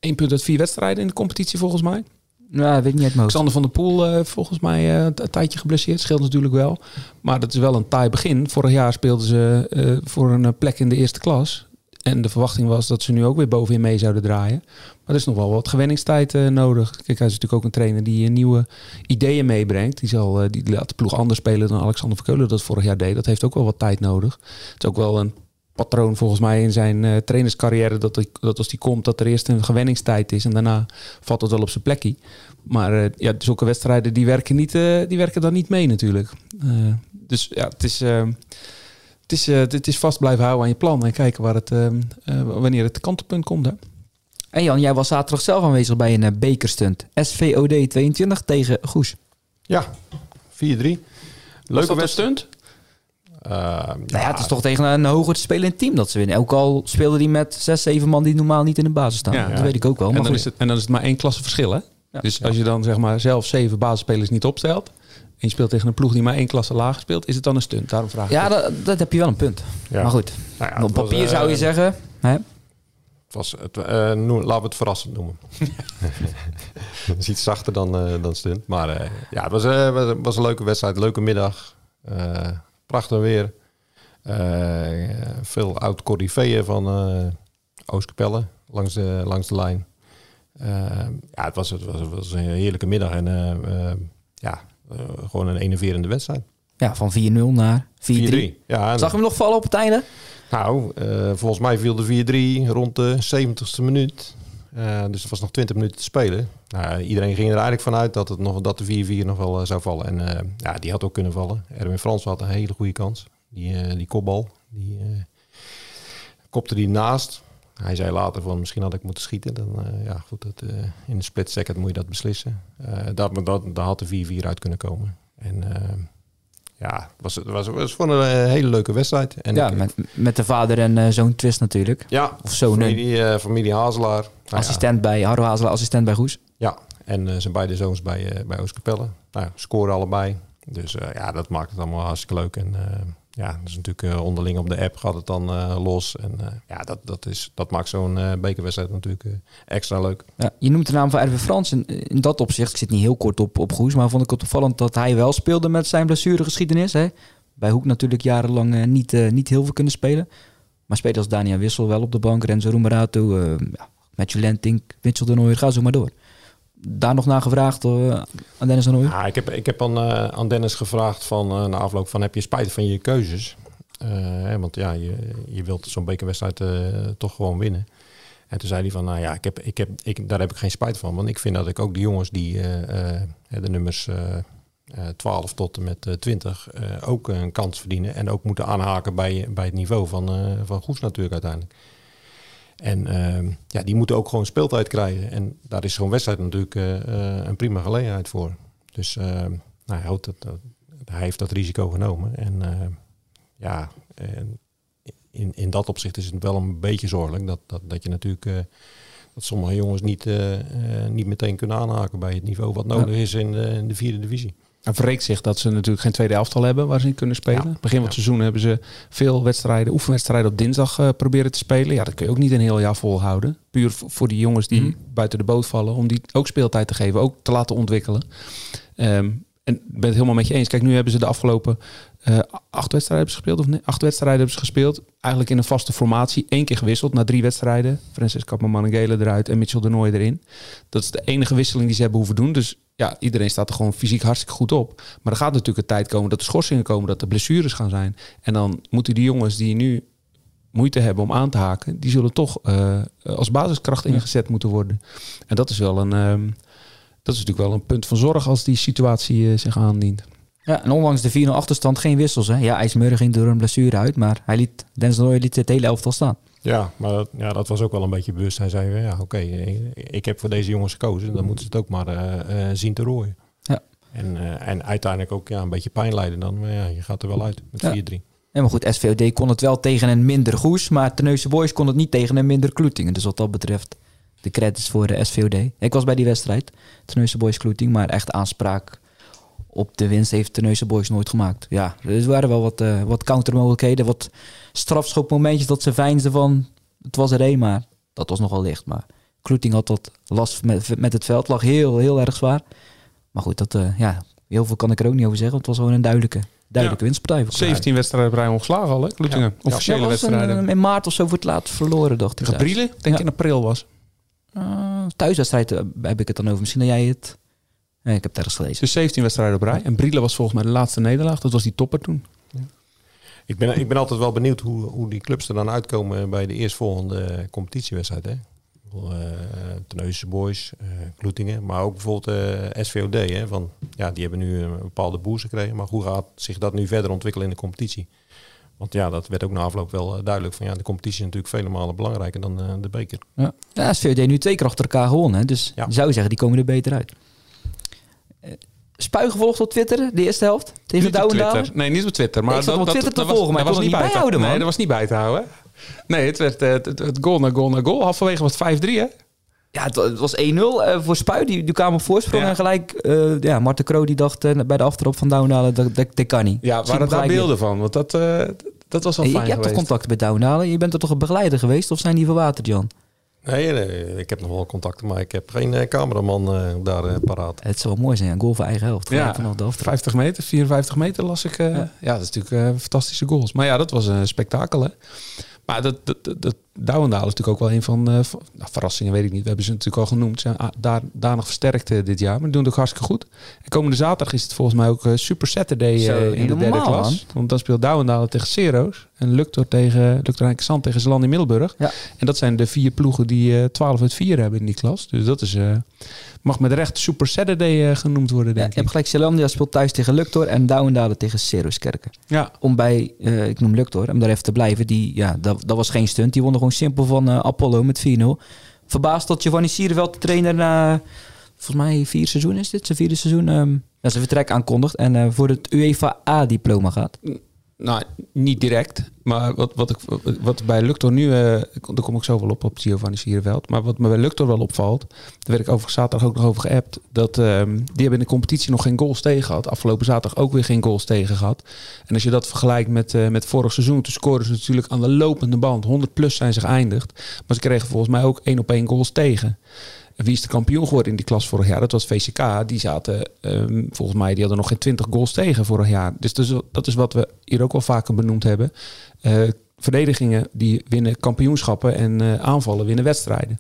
S2: één punt uit vier wedstrijden in de competitie volgens mij.
S1: Nou, weet ik niet uit mijn.
S2: Xander van der Poel volgens mij een tijdje geblesseerd. Scheelt natuurlijk wel. Maar dat is wel een taai begin. Vorig jaar speelden ze voor een plek in de eerste klas. En de verwachting was dat ze nu ook weer bovenin mee zouden draaien. Maar er is nog wel wat gewenningstijd eh, nodig. Kijk, hij is natuurlijk ook een trainer die eh, nieuwe ideeën meebrengt. Die, zal, eh, die laat de ploeg anders spelen dan Alexander Verkeulen dat vorig jaar deed. Dat heeft ook wel wat tijd nodig. Het is ook wel een patroon volgens mij in zijn trainerscarrière. Dat, dat als die komt, dat er eerst een gewenningstijd is. En daarna valt het wel op zijn plekje. Maar ja, zulke wedstrijden die werken, niet, die werken dan niet mee natuurlijk. Dus ja, het is, het, is, eh, het is vast blijven houden aan je plan. En kijken waar het, eh, eh, wanneer het kantelpunt komt. Hè?
S1: En Jan, jij was zaterdag zelf aanwezig bij een eh, bekerstunt. SVOD 22 tegen Goes.
S3: Ja, 4-3. Leuke wedstrijd.
S2: stunt?
S3: Eh,
S1: Nou ja, het is toch tegen een hoger spelend team dat ze winnen. Ook al speelden die met zes, zeven man die normaal niet in de basis staan.
S2: Ja,
S1: dat
S2: ja.
S1: weet ik ook wel.
S2: En
S1: Maar
S2: dan,
S1: goed.
S2: is het, en dan is het maar één klasse verschil. Hè?
S1: Ja.
S2: Dus als je dan zeg maar zelf zeven basisspelers niet opstelt. En je speelt tegen een ploeg die maar één klasse lager speelt. Is het dan een stunt? Daarom vraag ik
S1: Ja, dat, dat heb je wel een punt.
S3: Ja.
S1: Maar goed,
S3: Nou ja,
S1: op
S3: was,
S1: papier
S3: eh,
S1: zou je zeggen... Hè?
S3: Het was, het, eh, noem- laten we het verrassend noemen. Het is iets zachter dan, eh, dan stunt. Maar eh, ja, het was, eh, was, was een leuke wedstrijd, leuke middag. Eh, prachtig weer. Eh, veel oud corriveeën van eh Oostkapelle langs de, langs de lijn. Ja, het was, het, was, het was een heerlijke middag en ja, gewoon een enerverende wedstrijd. 4-3.
S1: Ja, van 4-0 naar 4-3.
S3: Ja, en-
S1: Zag je hem nog vallen op het einde?
S3: nou, eh, volgens mij viel de 4-3 rond de 70ste minuut. Eh, dus er was nog 20 minuten te spelen. Nou, iedereen ging er eigenlijk vanuit dat, het nog, dat de 4-4 nog wel eh, zou vallen. En eh, ja, die had ook kunnen vallen. Erwin Frans had een hele goede kans. Die, eh, die kopbal, die eh, kopte die naast. Hij zei later van misschien had ik moeten schieten. Dan, eh, ja, goed, dat, eh, in de split second moet je dat beslissen. Eh dat, dat, daar had de 4-4 uit kunnen komen. En ja, het was, het was, gewoon een hele leuke wedstrijd. En
S1: ja,
S3: ik-
S1: met, met de vader en zoon twist natuurlijk.
S3: ja,
S1: Of zonen.
S3: familie, familie Hazelaar. Nou ja,
S1: Assistent bij Harro Hazelaar, assistent bij Goes.
S3: Ja, en zijn beide zoons bij, bij Oostkapelle. Nou, scoren allebei. Dus ja, dat maakt het allemaal hartstikke leuk. En ja, dus natuurlijk eh, onderling op de app gaat het dan eh, los. En eh, ja, dat, dat, is, dat maakt zo'n bekerwedstrijd natuurlijk extra leuk.
S1: Ja, je noemt de naam van Erwin Frans. In, in dat opzicht, ik zit niet heel kort op, op Goes, maar vond ik het opvallend dat hij wel speelde met zijn blessuregeschiedenis. Hè? Bij Hoek natuurlijk jarenlang niet, niet heel veel kunnen spelen. Maar speelde als Daniel Wissel wel op de bank, Renzo Roemerato, eh ja, Matthew Lentink, de Nooijer, ga zo maar door. Daar nog naar gevraagd eh, aan Dennis de Nooijer?
S3: Ja, ik heb, ik heb aan, eh, aan Dennis gevraagd van, eh, na afloop van heb je spijt van je keuzes? Hè, want ja, je, je wilt zo'n bekerwedstrijd toch gewoon winnen. En toen zei hij van, nou ja, ik heb, ik heb, ik, daar heb ik geen spijt van. Want ik vind dat ik ook de jongens die de nummers eh, eh, 12 tot en met eh, 20 eh, ook een kans verdienen. En ook moeten aanhaken bij, bij het niveau van, van Goes natuurlijk uiteindelijk. En ehm, ja, die moeten ook gewoon speeltijd krijgen. En daar is zo'n wedstrijd natuurlijk eh, eh, een prima gelegenheid voor. Dus ehm, nou, hij, houdt dat, dat- hij heeft dat risico genomen. En eh, ja, en in, in dat opzicht is het wel een beetje zorgelijk dat, dat, dat je natuurlijk eh, dat sommige jongens niet, niet meteen kunnen aanhaken bij het niveau wat nodig is in de, in de vierde divisie.
S2: Het wreekt zich dat ze natuurlijk geen tweede elftal hebben waar ze in kunnen spelen.
S3: Ja.
S2: Begin van het seizoen hebben ze veel wedstrijden, oefenwedstrijden op dinsdag eh, proberen te spelen. Ja, dat kun je ook niet een heel jaar volhouden. Puur voor die jongens die
S1: Mhm.
S2: buiten de boot vallen, om die ook speeltijd te geven, ook te laten ontwikkelen. Ehm, en ik ben het helemaal met je eens. Kijk, nu hebben ze de afgelopen eh, acht wedstrijden hebben ze gespeeld. Of nee, acht wedstrijden hebben ze gespeeld. Eigenlijk in een vaste formatie. Eén keer gewisseld na drie wedstrijden. Francis Kapman eruit en Mitchell de Nooy erin. Dat is de enige wisseling die ze hebben hoeven doen. Dus ja, iedereen staat er gewoon fysiek hartstikke goed op. Maar er gaat natuurlijk een tijd komen dat er schorsingen komen, dat er blessures gaan zijn. En dan moeten die jongens die nu moeite hebben om aan te haken, die zullen toch eh, als basiskracht ingezet moeten worden. En dat is wel een, ehm, dat is natuurlijk wel een punt van zorg als die situatie eh, zich aandient.
S1: Ja, en ondanks de 4-0 achterstand geen wissels. Hè? Ja, IJsmurren ging door een blessure uit, maar hij liet, Dennis de Nooijer liet het hele elftal staan.
S3: Ja, maar dat, ja, dat was ook wel een beetje bewust. Hij zei, ja oké, ik, ik heb voor deze jongens gekozen. Dan moeten ze het ook maar eh, eh, zien te rooien.
S1: Ja.
S3: En, eh, en uiteindelijk ook ja, een beetje pijn lijden dan. Maar ja, je gaat er wel uit met
S1: Ja.
S3: 4-3.
S1: Ja, maar goed, SVOD kon het wel tegen een minder Goes, maar Terneuzen Boys kon het niet tegen een minder Kloetingen. Dus wat dat betreft, de credits voor de SVOD. Ik was bij die wedstrijd, Terneuzen Boys Kloeting, maar echt aanspraak op de winst heeft Terneuzen Boys nooit gemaakt. Ja, er waren wel wat, eh, wat countermogelijkheden, wat strafschopmomentjes dat ze veinsden van, het was er één, maar dat was nogal licht. Maar Kloeting had wat last met, met het veld, lag heel, heel erg zwaar. Maar goed, dat, eh, ja, heel veel kan ik er ook niet over zeggen, want het was gewoon een duidelijke, duidelijke winstpartij. voor Kloeting.
S2: 17 wedstrijden bij ongeslagen al, hè? Kloetingen.
S3: Ja.
S2: Officiële
S1: Ja, een,
S2: wedstrijden.
S1: eh, in maart of zo voor het laatst verloren, dacht ik.
S2: Tegen. Brielen, denk ik
S1: Ja.
S2: in april was.
S1: Thuiswedstrijd eh, heb ik het dan over. Misschien dat jij het... Nee, ik heb het ergens gelezen.
S2: Dus 17 wedstrijden op rij. En Brielen was volgens mij de laatste nederlaag. Dat was die topper toen.
S3: Ik ben, ik ben altijd wel benieuwd hoe, hoe die clubs er dan uitkomen bij de eerstvolgende competitiewedstrijd. Hè? Uh, Boys, eh Kloetingen, maar ook bijvoorbeeld eh, SVOD. Hè? Van, ja, die hebben nu een bepaalde boost gekregen, maar hoe gaat zich dat nu verder ontwikkelen in de competitie? Want ja, dat werd ook na afloop wel duidelijk. Van, ja, de competitie is natuurlijk vele malen belangrijker dan eh, de beker.
S1: Ja. ja, SVD nu twee keer achter elkaar gewonnen. hè. Dus
S3: Ja.
S1: je zou zeggen, die komen er beter uit. Eh, Spui gevolgd op Twitter, de eerste helft. Tegen
S2: Niet
S1: Douwendaal.
S2: Nee, niet op Twitter. Maar
S1: Ik zat op Twitter te
S2: dat was-
S1: volgen, maar
S2: dat was
S1: niet
S2: bij te-
S1: bijhouden, man.
S2: Nee, dat was niet bij te houden. Nee, het werd eh, het, het, goal naar goal naar goal. Halverwege was het 5-3, hè?
S1: Ja, het, wa- het was 1-0 eh, voor Spui. Die, die kwam op voorsprong.
S2: Ja.
S1: En gelijk, eh ja, Marten Kroo die dacht bij de aftrap van Douwendaal, dat, dat, dat kan niet.
S2: Ja, waren daar beelden van? Want dat, dat was wel fijn
S1: je hebt toch contact met Douwendaal? Je bent er toch een begeleider geweest? Of zijn die verwaterd, Jan?
S3: Nee, nee, ik heb nog wel contacten, maar ik heb geen eh, cameraman eh, daar eh, paraat.
S1: Het zou wel mooi zijn, een goal voor eigen helft.
S2: Ja,
S1: vanaf de aftrap.
S2: 50 meter, 54 meter las ik. eh, ja.
S1: Ja.
S2: dat is natuurlijk fantastische goals. Maar ja, dat was een spektakel, hè? Maar dat, dat, dat, dat Douwendaal is natuurlijk ook wel een van... van- nou, verrassingen weet ik niet. We hebben ze natuurlijk al genoemd. Ze zijn ah, daar, daar nog versterkt eh, dit jaar. Maar doen het ook hartstikke goed. En komende zaterdag is het volgens mij ook eh, Super Saturday
S1: Zo,
S2: in de derde klas. Want dan speelt Douwendaal tegen Sero's. En Luctor tegen Luctor Heinkesand tegen Zeeland in Middelburg.
S1: Ja.
S2: En dat zijn de vier ploegen die eh 12 uit 4 hebben in die klas. Dus dat is... mag met recht Super Saturday genoemd worden,
S1: Ja,
S2: denk
S1: hebt
S2: ik.
S1: gelijk, Zeelandia speelt thuis tegen Luctor en Douwendalen tegen Seroskerken.
S2: Ja,
S1: Om bij, ik noem Luctor, om daar even te blijven, die, ja, dat, dat was geen stunt. Die wonnen gewoon simpel van eh, Apollo met 4-0. Verbaasd dat Giovanni Sierenveld, de trainer, na volgens mij vier seizoen is dit, zijn vierde seizoen, ehm ja, zijn vertrek aankondigt en eh, voor het UEFA A-diploma gaat.
S2: Nou, niet direct. Maar wat, wat, ik, wat bij Luctor nu... eh, daar kom ik zo wel op, op Giovanni Sierenveld. Maar wat me bij Luctor wel opvalt... daar werd ik overigens zaterdag ook nog over geappt... dat ehm, die hebben in de competitie nog geen goals tegen gehad. Afgelopen zaterdag ook weer geen goals tegen gehad. En als je dat vergelijkt met, eh, met vorig seizoen... toen scoren ze natuurlijk aan de lopende band. 100 plus zijn ze geëindigd. Maar ze kregen volgens mij ook één op één goals tegen. Wie is de kampioen geworden in die klas vorig jaar? Dat was VCK. Die zaten, ehm, volgens mij, die hadden nog geen 20 goals tegen vorig jaar. Dus dat is, dat is wat we hier ook wel vaker benoemd hebben. Eh, verdedigingen die winnen kampioenschappen en eh, aanvallen winnen wedstrijden.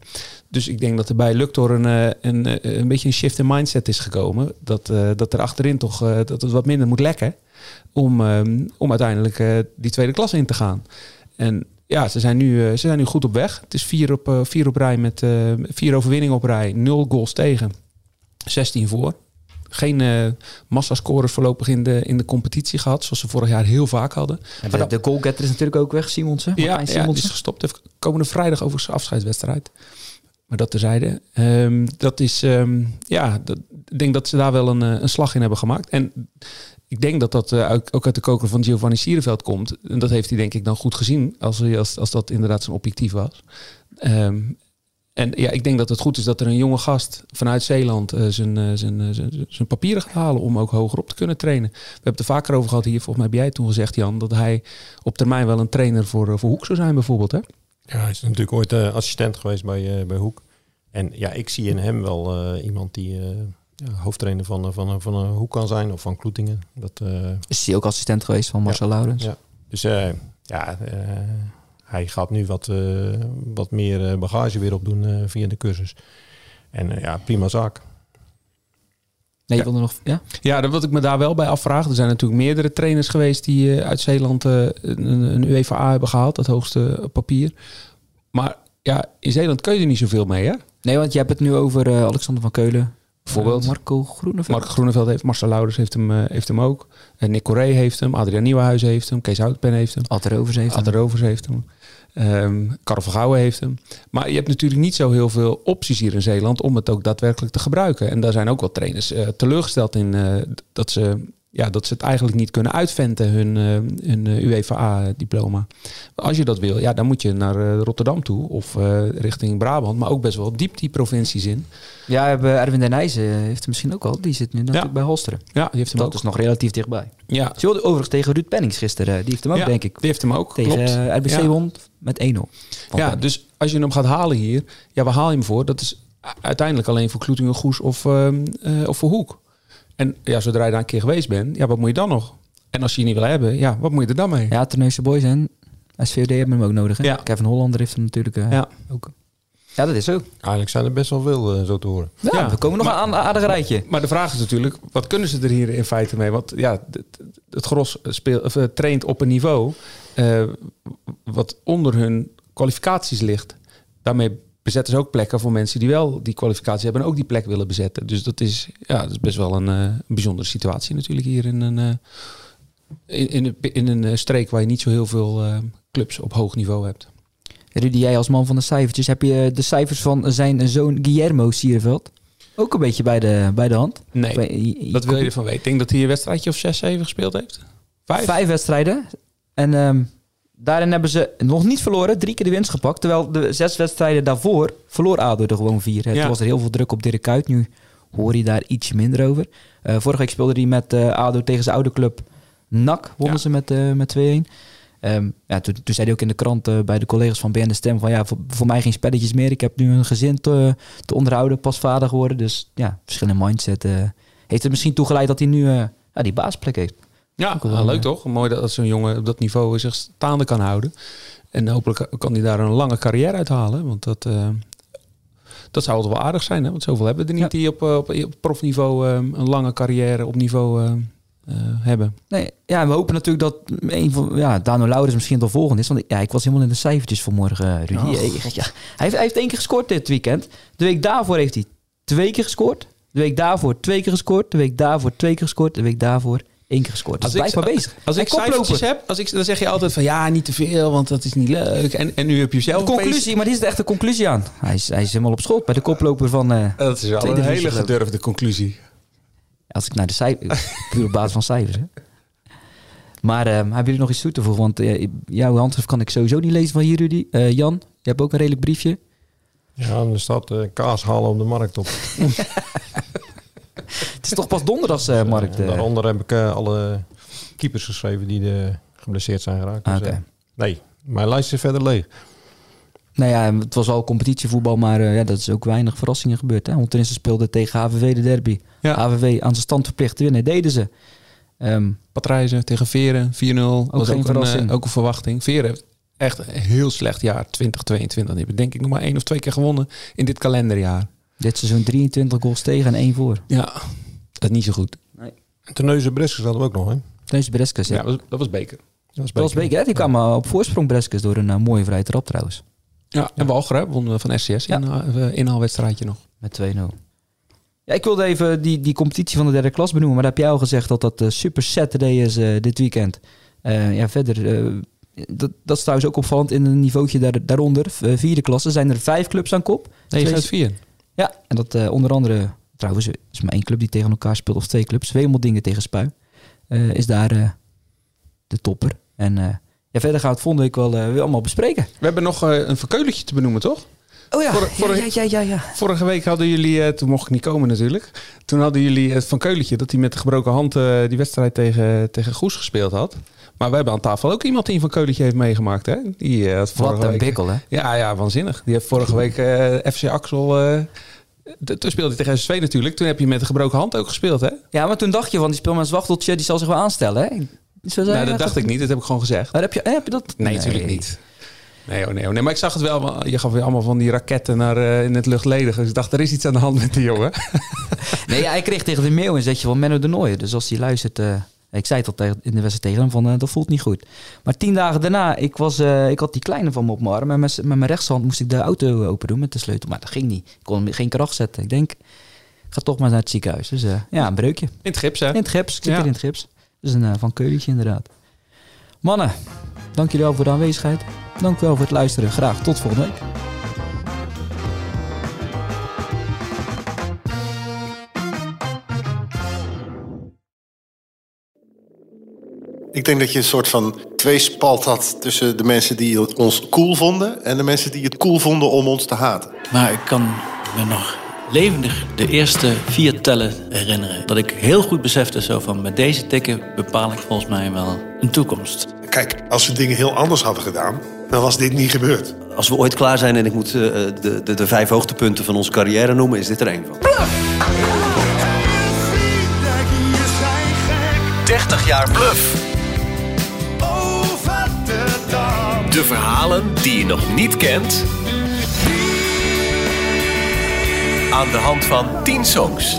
S2: Dus ik denk dat er bij Luctor een, eh, een, een beetje een shift in mindset is gekomen. Dat, eh, dat er achterin toch dat het wat minder moet lekken. Om, ehm, om uiteindelijk die tweede klas in te gaan. En ja, ze zijn nu, eh, ze zijn nu goed op weg. Het is vier op, eh, vier op rij met eh, vier overwinningen op rij. Nul goals tegen. 16 voor. Geen eh massascorers voorlopig in de, in de competitie gehad. Zoals ze vorig jaar heel vaak hadden.
S1: En
S2: Maar
S1: de, de goalgetter is natuurlijk ook weg, Simonsen.
S2: Ja,
S1: Martijn
S2: ja, die is
S1: Simonsen.
S2: gestopt. Heeft komende vrijdag over zijn afscheidswedstrijd. Maar dat terzijde. Ehm dat is, ehm, ja, dat, ik denk dat ze daar wel een, een slag in hebben gemaakt. En ik denk dat dat eh, ook- uit de koker van Giovanni Sierenveld komt. En dat heeft hij denk ik dan goed gezien, als, als, als dat inderdaad zo'n objectief was. Ehm, en ja, ik denk dat het goed is dat er een jonge gast vanuit Zeeland eh, zijn, eh, zijn, zijn, zijn papieren gaat halen om ook hoger op te kunnen trainen. We hebben het er vaker over gehad hier. Volgens mij heb jij toen gezegd, Jan, dat hij op termijn wel een trainer voor, voor Hoek zou zijn bijvoorbeeld. Hè?
S3: Ja, hij is natuurlijk ooit assistent geweest bij, bij Hoek. En ja, ik zie in hem wel iemand die ja, hoofdtrainer van, eh, van, van, van een Hoek kan zijn of van Kloetingen. Dat, eh,
S1: Is hij ook assistent geweest van Marcel Laurens?
S3: Ja. dus eh, ja, eh, hij gaat nu wat, eh, wat meer eh, bagage weer opdoen eh, via de cursus. En eh, ja, prima zaak.
S1: Nee, je
S2: Ja.
S1: wilde nog... Ja?
S2: Ja, dat wat ik me daar wel bij afvraag. Er zijn natuurlijk meerdere trainers geweest die eh, uit Zeeland eh, een, een UEFA hebben gehaald, dat hoogste papier. Maar ja, in Zeeland kun je er niet zoveel mee, hè?
S1: Nee, want je hebt het nu over eh, Alexander van Keulen.
S2: Bijvoorbeeld.
S1: Eh, Marco Groeneveld.
S2: Mark Groeneveld heeft, Marcel Lauders heeft hem, eh, heeft hem ook. En Nick Corré heeft hem, Adriaan Nieuwenhuizen heeft hem, Kees Houtpen heeft hem.
S1: Altijd over heeft.
S2: Ad Rovers heeft hem. Ehm Karel van Gouwen heeft hem. Maar je hebt natuurlijk niet zo heel veel opties hier in Zeeland om het ook daadwerkelijk te gebruiken. En daar zijn ook wel trainers eh, teleurgesteld in eh, dat, ze, ja, dat ze het eigenlijk niet kunnen uitventen, hun, eh, hun eh, UEFA-diploma. Als je dat wil, ja, dan moet je naar eh, Rotterdam toe of richting Brabant. Maar ook best wel diep die provincies in.
S1: Ja, Erwin den Nijzen heeft hem misschien ook al. Die zit nu natuurlijk
S2: Ja.
S1: bij Holsteren.
S2: Ja, die heeft hem
S1: Dat
S2: ook.
S1: is nog relatief dichtbij.
S2: Ja,
S1: Ze overigens tegen Ruud Pennings gisteren. Die heeft hem ook,
S2: Ja,
S1: denk ik.
S2: die heeft hem ook.
S1: Tegen
S2: klopt.
S1: RBC
S2: Ja.
S1: won met 1-0. van
S2: Ja,
S1: Pennings.
S2: dus als je hem gaat halen hier, ja, waar haal je hem voor? Dat is uiteindelijk alleen voor Kloetingen, Goes of, ehm, eh, of voor Hoek. En ja, zodra je daar een keer geweest bent, ja, wat moet je dan nog? En als je je niet wil hebben, ja, wat moet je er dan mee?
S1: Ja, Terneuzen Boys en SVOD hebben hem ook nodig. Hè?
S2: Ja.
S1: Kevin Hollander heeft hem natuurlijk eh,
S2: Ja.
S1: ook. Ja, dat is zo.
S3: Eigenlijk zijn er best wel veel eh, zo te horen.
S1: Ja,
S2: Ja,
S1: we komen nog
S2: maar-
S1: aan een aardig rijtje.
S2: Maar de vraag is natuurlijk, wat kunnen ze er hier in feite mee? Want ja, het, het gros speelt, of, eh, traint op een niveau eh, wat onder hun kwalificaties ligt. Daarmee bezetten ze ook plekken voor mensen die wel die kwalificatie hebben en ook die plek willen bezetten. Dus dat is, ja, dat is best wel een, eh, bijzondere situatie natuurlijk hier in een, eh, in, in, een- in een eh, streek waar je niet zo heel veel clubs op hoog niveau hebt.
S1: Rudy, jij als man van de cijfertjes, heb je de cijfers van zijn zoon Guillermo Sierenveld ook een beetje bij de, bij de hand?
S2: Nee,
S1: Of, je- je-
S2: dat wil je ervan weten. Ik denk dat hij een wedstrijdje of zes, zeven gespeeld heeft. Vijf?
S1: Vijf wedstrijden. En ehm, daarin hebben ze nog niet verloren, drie keer de winst gepakt. Terwijl de zes wedstrijden daarvoor verloor ADO er gewoon vier.
S2: Ja.
S1: Toen was er heel veel druk op Dirk Kuyt. Nu hoor je daar ietsje minder over. Eh, vorige week speelde hij met eh, ADO tegen zijn oude club NAC. Wonnen
S2: Ja.
S1: ze met, eh, met 2-1. Ehm, ja, toen, toen zei hij ook in de krant bij de collega's van BN De Stem... van ja, voor, voor mij geen spelletjes meer. Ik heb nu een gezin te, te onderhouden, pas vader geworden. Dus ja, verschillende mindset. heeft er misschien toegeleid dat hij nu ja, die baasplek heeft.
S2: Ja,
S1: wel,
S2: nou, leuk toch? Mooi dat, dat zo'n jongen op dat niveau zich staande kan houden. En hopelijk kan hij daar een lange carrière uithalen. Want dat, eh, dat zou wel aardig zijn. Hè? Want zoveel hebben er niet
S1: Ja.
S2: die op, eh, op, op profniveau eh, een lange carrière op niveau hebben.
S1: Nee, ja, we hopen natuurlijk dat een van, ja, Dano Laurens misschien al volgende is. Want ja, ik was helemaal in de cijfertjes vanmorgen, Rudy. Ja, hij, heeft, hij heeft één keer gescoord dit weekend. De week daarvoor heeft hij twee keer gescoord. De week daarvoor twee keer gescoord. De week daarvoor twee keer gescoord. De week daarvoor één keer gescoord. Dus blijf maar bezig.
S2: Als ik cijfertjes heb, als ik, dan zeg je altijd van ja, niet te veel, want dat is niet leuk. En, en nu heb je zelf
S1: De conclusie, maar dit is de echte conclusie aan. Hij is, hij is helemaal op schot bij de koploper van... eh,
S2: Dat is wel een hele
S1: ik.
S2: gedurfde conclusie.
S1: Als ik naar de cijfers... puur op basis van cijfers, hè. Maar eh, hebben jullie nog iets toe te voegen? Want eh, jouw handschrift kan ik sowieso niet lezen van hier, Rudy. Eh, Jan, je hebt ook een redelijk briefje.
S3: Ja, er staat eh, kaas halen op de markt op.
S1: Het is toch pas donderdagsmarkt.
S3: En
S1: eh.
S3: daaronder heb ik eh, alle keepers geschreven die eh, geblesseerd zijn geraakt.
S1: Ah,
S3: Dus,
S1: Oké.
S3: eh, nee, mijn lijst is verder leeg.
S1: Nou ja, het was al competitievoetbal, maar eh, ja, dat is ook weinig verrassingen gebeurd. Hè? Want speelden tegen HVV de derby.
S2: Ja.
S1: HVV aan zijn stand verplicht te winnen, deden ze. Ehm,
S2: Patrijzen tegen Veren, 4-0. was
S1: geen
S2: ook een,
S1: verrassing.
S2: eh, ook een verwachting. Veren heeft echt een heel slecht jaar, 2022. Die hebben denk ik nog maar één of twee keer gewonnen in dit kalenderjaar.
S1: Dit seizoen 23 goals tegen en één voor.
S2: Ja, dat is niet zo goed.
S3: En Terneuzen Breskes hadden we ook nog, hè?
S1: Deze Breskes, ja.
S2: Ja, dat was, dat was beker.
S3: Dat was
S1: Dat was beker, hè? Die kwam op voorsprong Breskes door een eh, mooie vrije trap trouwens.
S2: Ja, en Walger hè, won van SCS
S1: Ja.
S2: in een inhaalwedstrijdje nog.
S1: Met 2-0. Ja, ik wilde even die, die competitie van de derde klas benoemen. Maar daar heb jij al gezegd dat dat eh, Super Saturday is dit weekend. Eh, ja, verder, eh, dat, dat is trouwens ook opvallend in een niveautje daar, daaronder. Vierde klasse zijn er vijf clubs aan kop.
S2: 9
S1: Twee-
S2: uit 4.
S1: Ja, en dat eh, onder andere, trouwens, is maar één club die tegen elkaar speelt, of twee clubs. Wemeldingen tegen Spui. Eh, is daar eh, de topper. En ja, verder gaan we het volgende week wel weer allemaal bespreken.
S2: We hebben nog een verkeuletje te benoemen, toch?
S1: Oh ja,
S2: voor-
S1: ja, ja, ja, ja.
S2: Vorige week hadden jullie, eh, toen mocht ik niet komen natuurlijk. Toen hadden jullie het van Keuletje dat hij met de gebroken hand eh, die wedstrijd tegen, tegen Goes gespeeld had. Maar we hebben aan tafel ook iemand die van Keuletje heeft meegemaakt. Hè? Die eh, had vorige
S1: Wat een
S2: week.
S1: bikkel, hè?
S2: Ja, ja, waanzinnig. Die heeft vorige week eh, FC Axel. eh, t- toen speelde hij tegen SSV natuurlijk. Toen heb je met een gebroken hand ook gespeeld, hè?
S1: Ja, maar toen dacht je van die speelman Zwachteltje, die zal zich wel aanstellen, hè? Zo zei
S2: nou, dat dacht ik niet. Dat heb ik gewoon gezegd.
S1: Maar heb je, eh, heb je dat?
S2: Nee, natuurlijk niet. Nee, oh nee, oh nee, maar ik zag het wel. Je gaf weer allemaal van die raketten naar, eh, in het luchtledige. Dus ik dacht, er is iets aan de hand met die jongen.
S1: Nee, ja, hij kreeg tegen de mail een zetje van Menno de Nooijen. Dus als hij luistert, eh, ik zei het al tegen, in de wedstrijd tegen hem, van eh, dat voelt niet goed. Maar tien dagen daarna, ik, was, eh, ik had die kleine van me op mijn arm. En met, met mijn rechtshand moest ik de auto open doen met de sleutel. Maar dat ging niet. Ik kon hem geen kracht zetten. Ik denk, ik ga toch maar naar het ziekenhuis. Dus eh, ja, een breukje.
S2: In het gips, hè?
S1: In het gips, ik zit
S2: Ja.
S1: hier in het gips. Dus een eh, van Keuletje inderdaad. Mannen, dank jullie wel voor de aanwezigheid. Dank wel voor het luisteren. Graag tot volgende week.
S4: Ik denk dat je een soort van tweespalt had tussen de mensen die het ons cool vonden en de mensen die het cool vonden om ons te haten.
S5: Maar ik kan me nog levendig de eerste vier tellen herinneren. Dat ik heel goed besefte zo van met deze tikken bepaal ik volgens mij wel een toekomst.
S6: Kijk, als we dingen heel anders hadden gedaan, dan was dit niet gebeurd.
S7: Als we ooit klaar zijn en ik moet eh, de, de, de vijf hoogtepunten van onze carrière noemen, is dit er één van.
S8: 30 jaar Bluff. De verhalen die je nog niet kent. Aan de hand van 10 songs.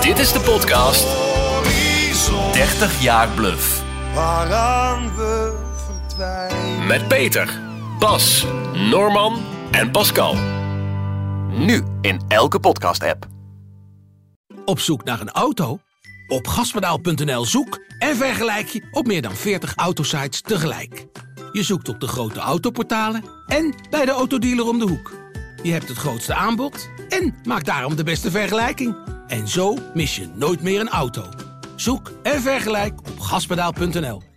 S8: Dit is de podcast 30 jaar Bluff. Met Peter, Bas, Norman en Pascal. Nu in elke podcast-app.
S9: Op zoek naar een auto? Op gaspedaal.nl zoek en vergelijk je op meer dan 40 autosites tegelijk. Je zoekt op de grote autoportalen en bij de autodealer om de hoek. Je hebt het grootste aanbod en maakt daarom de beste vergelijking. En zo mis je nooit meer een auto. Zoek en vergelijk op gaspedaal.nl.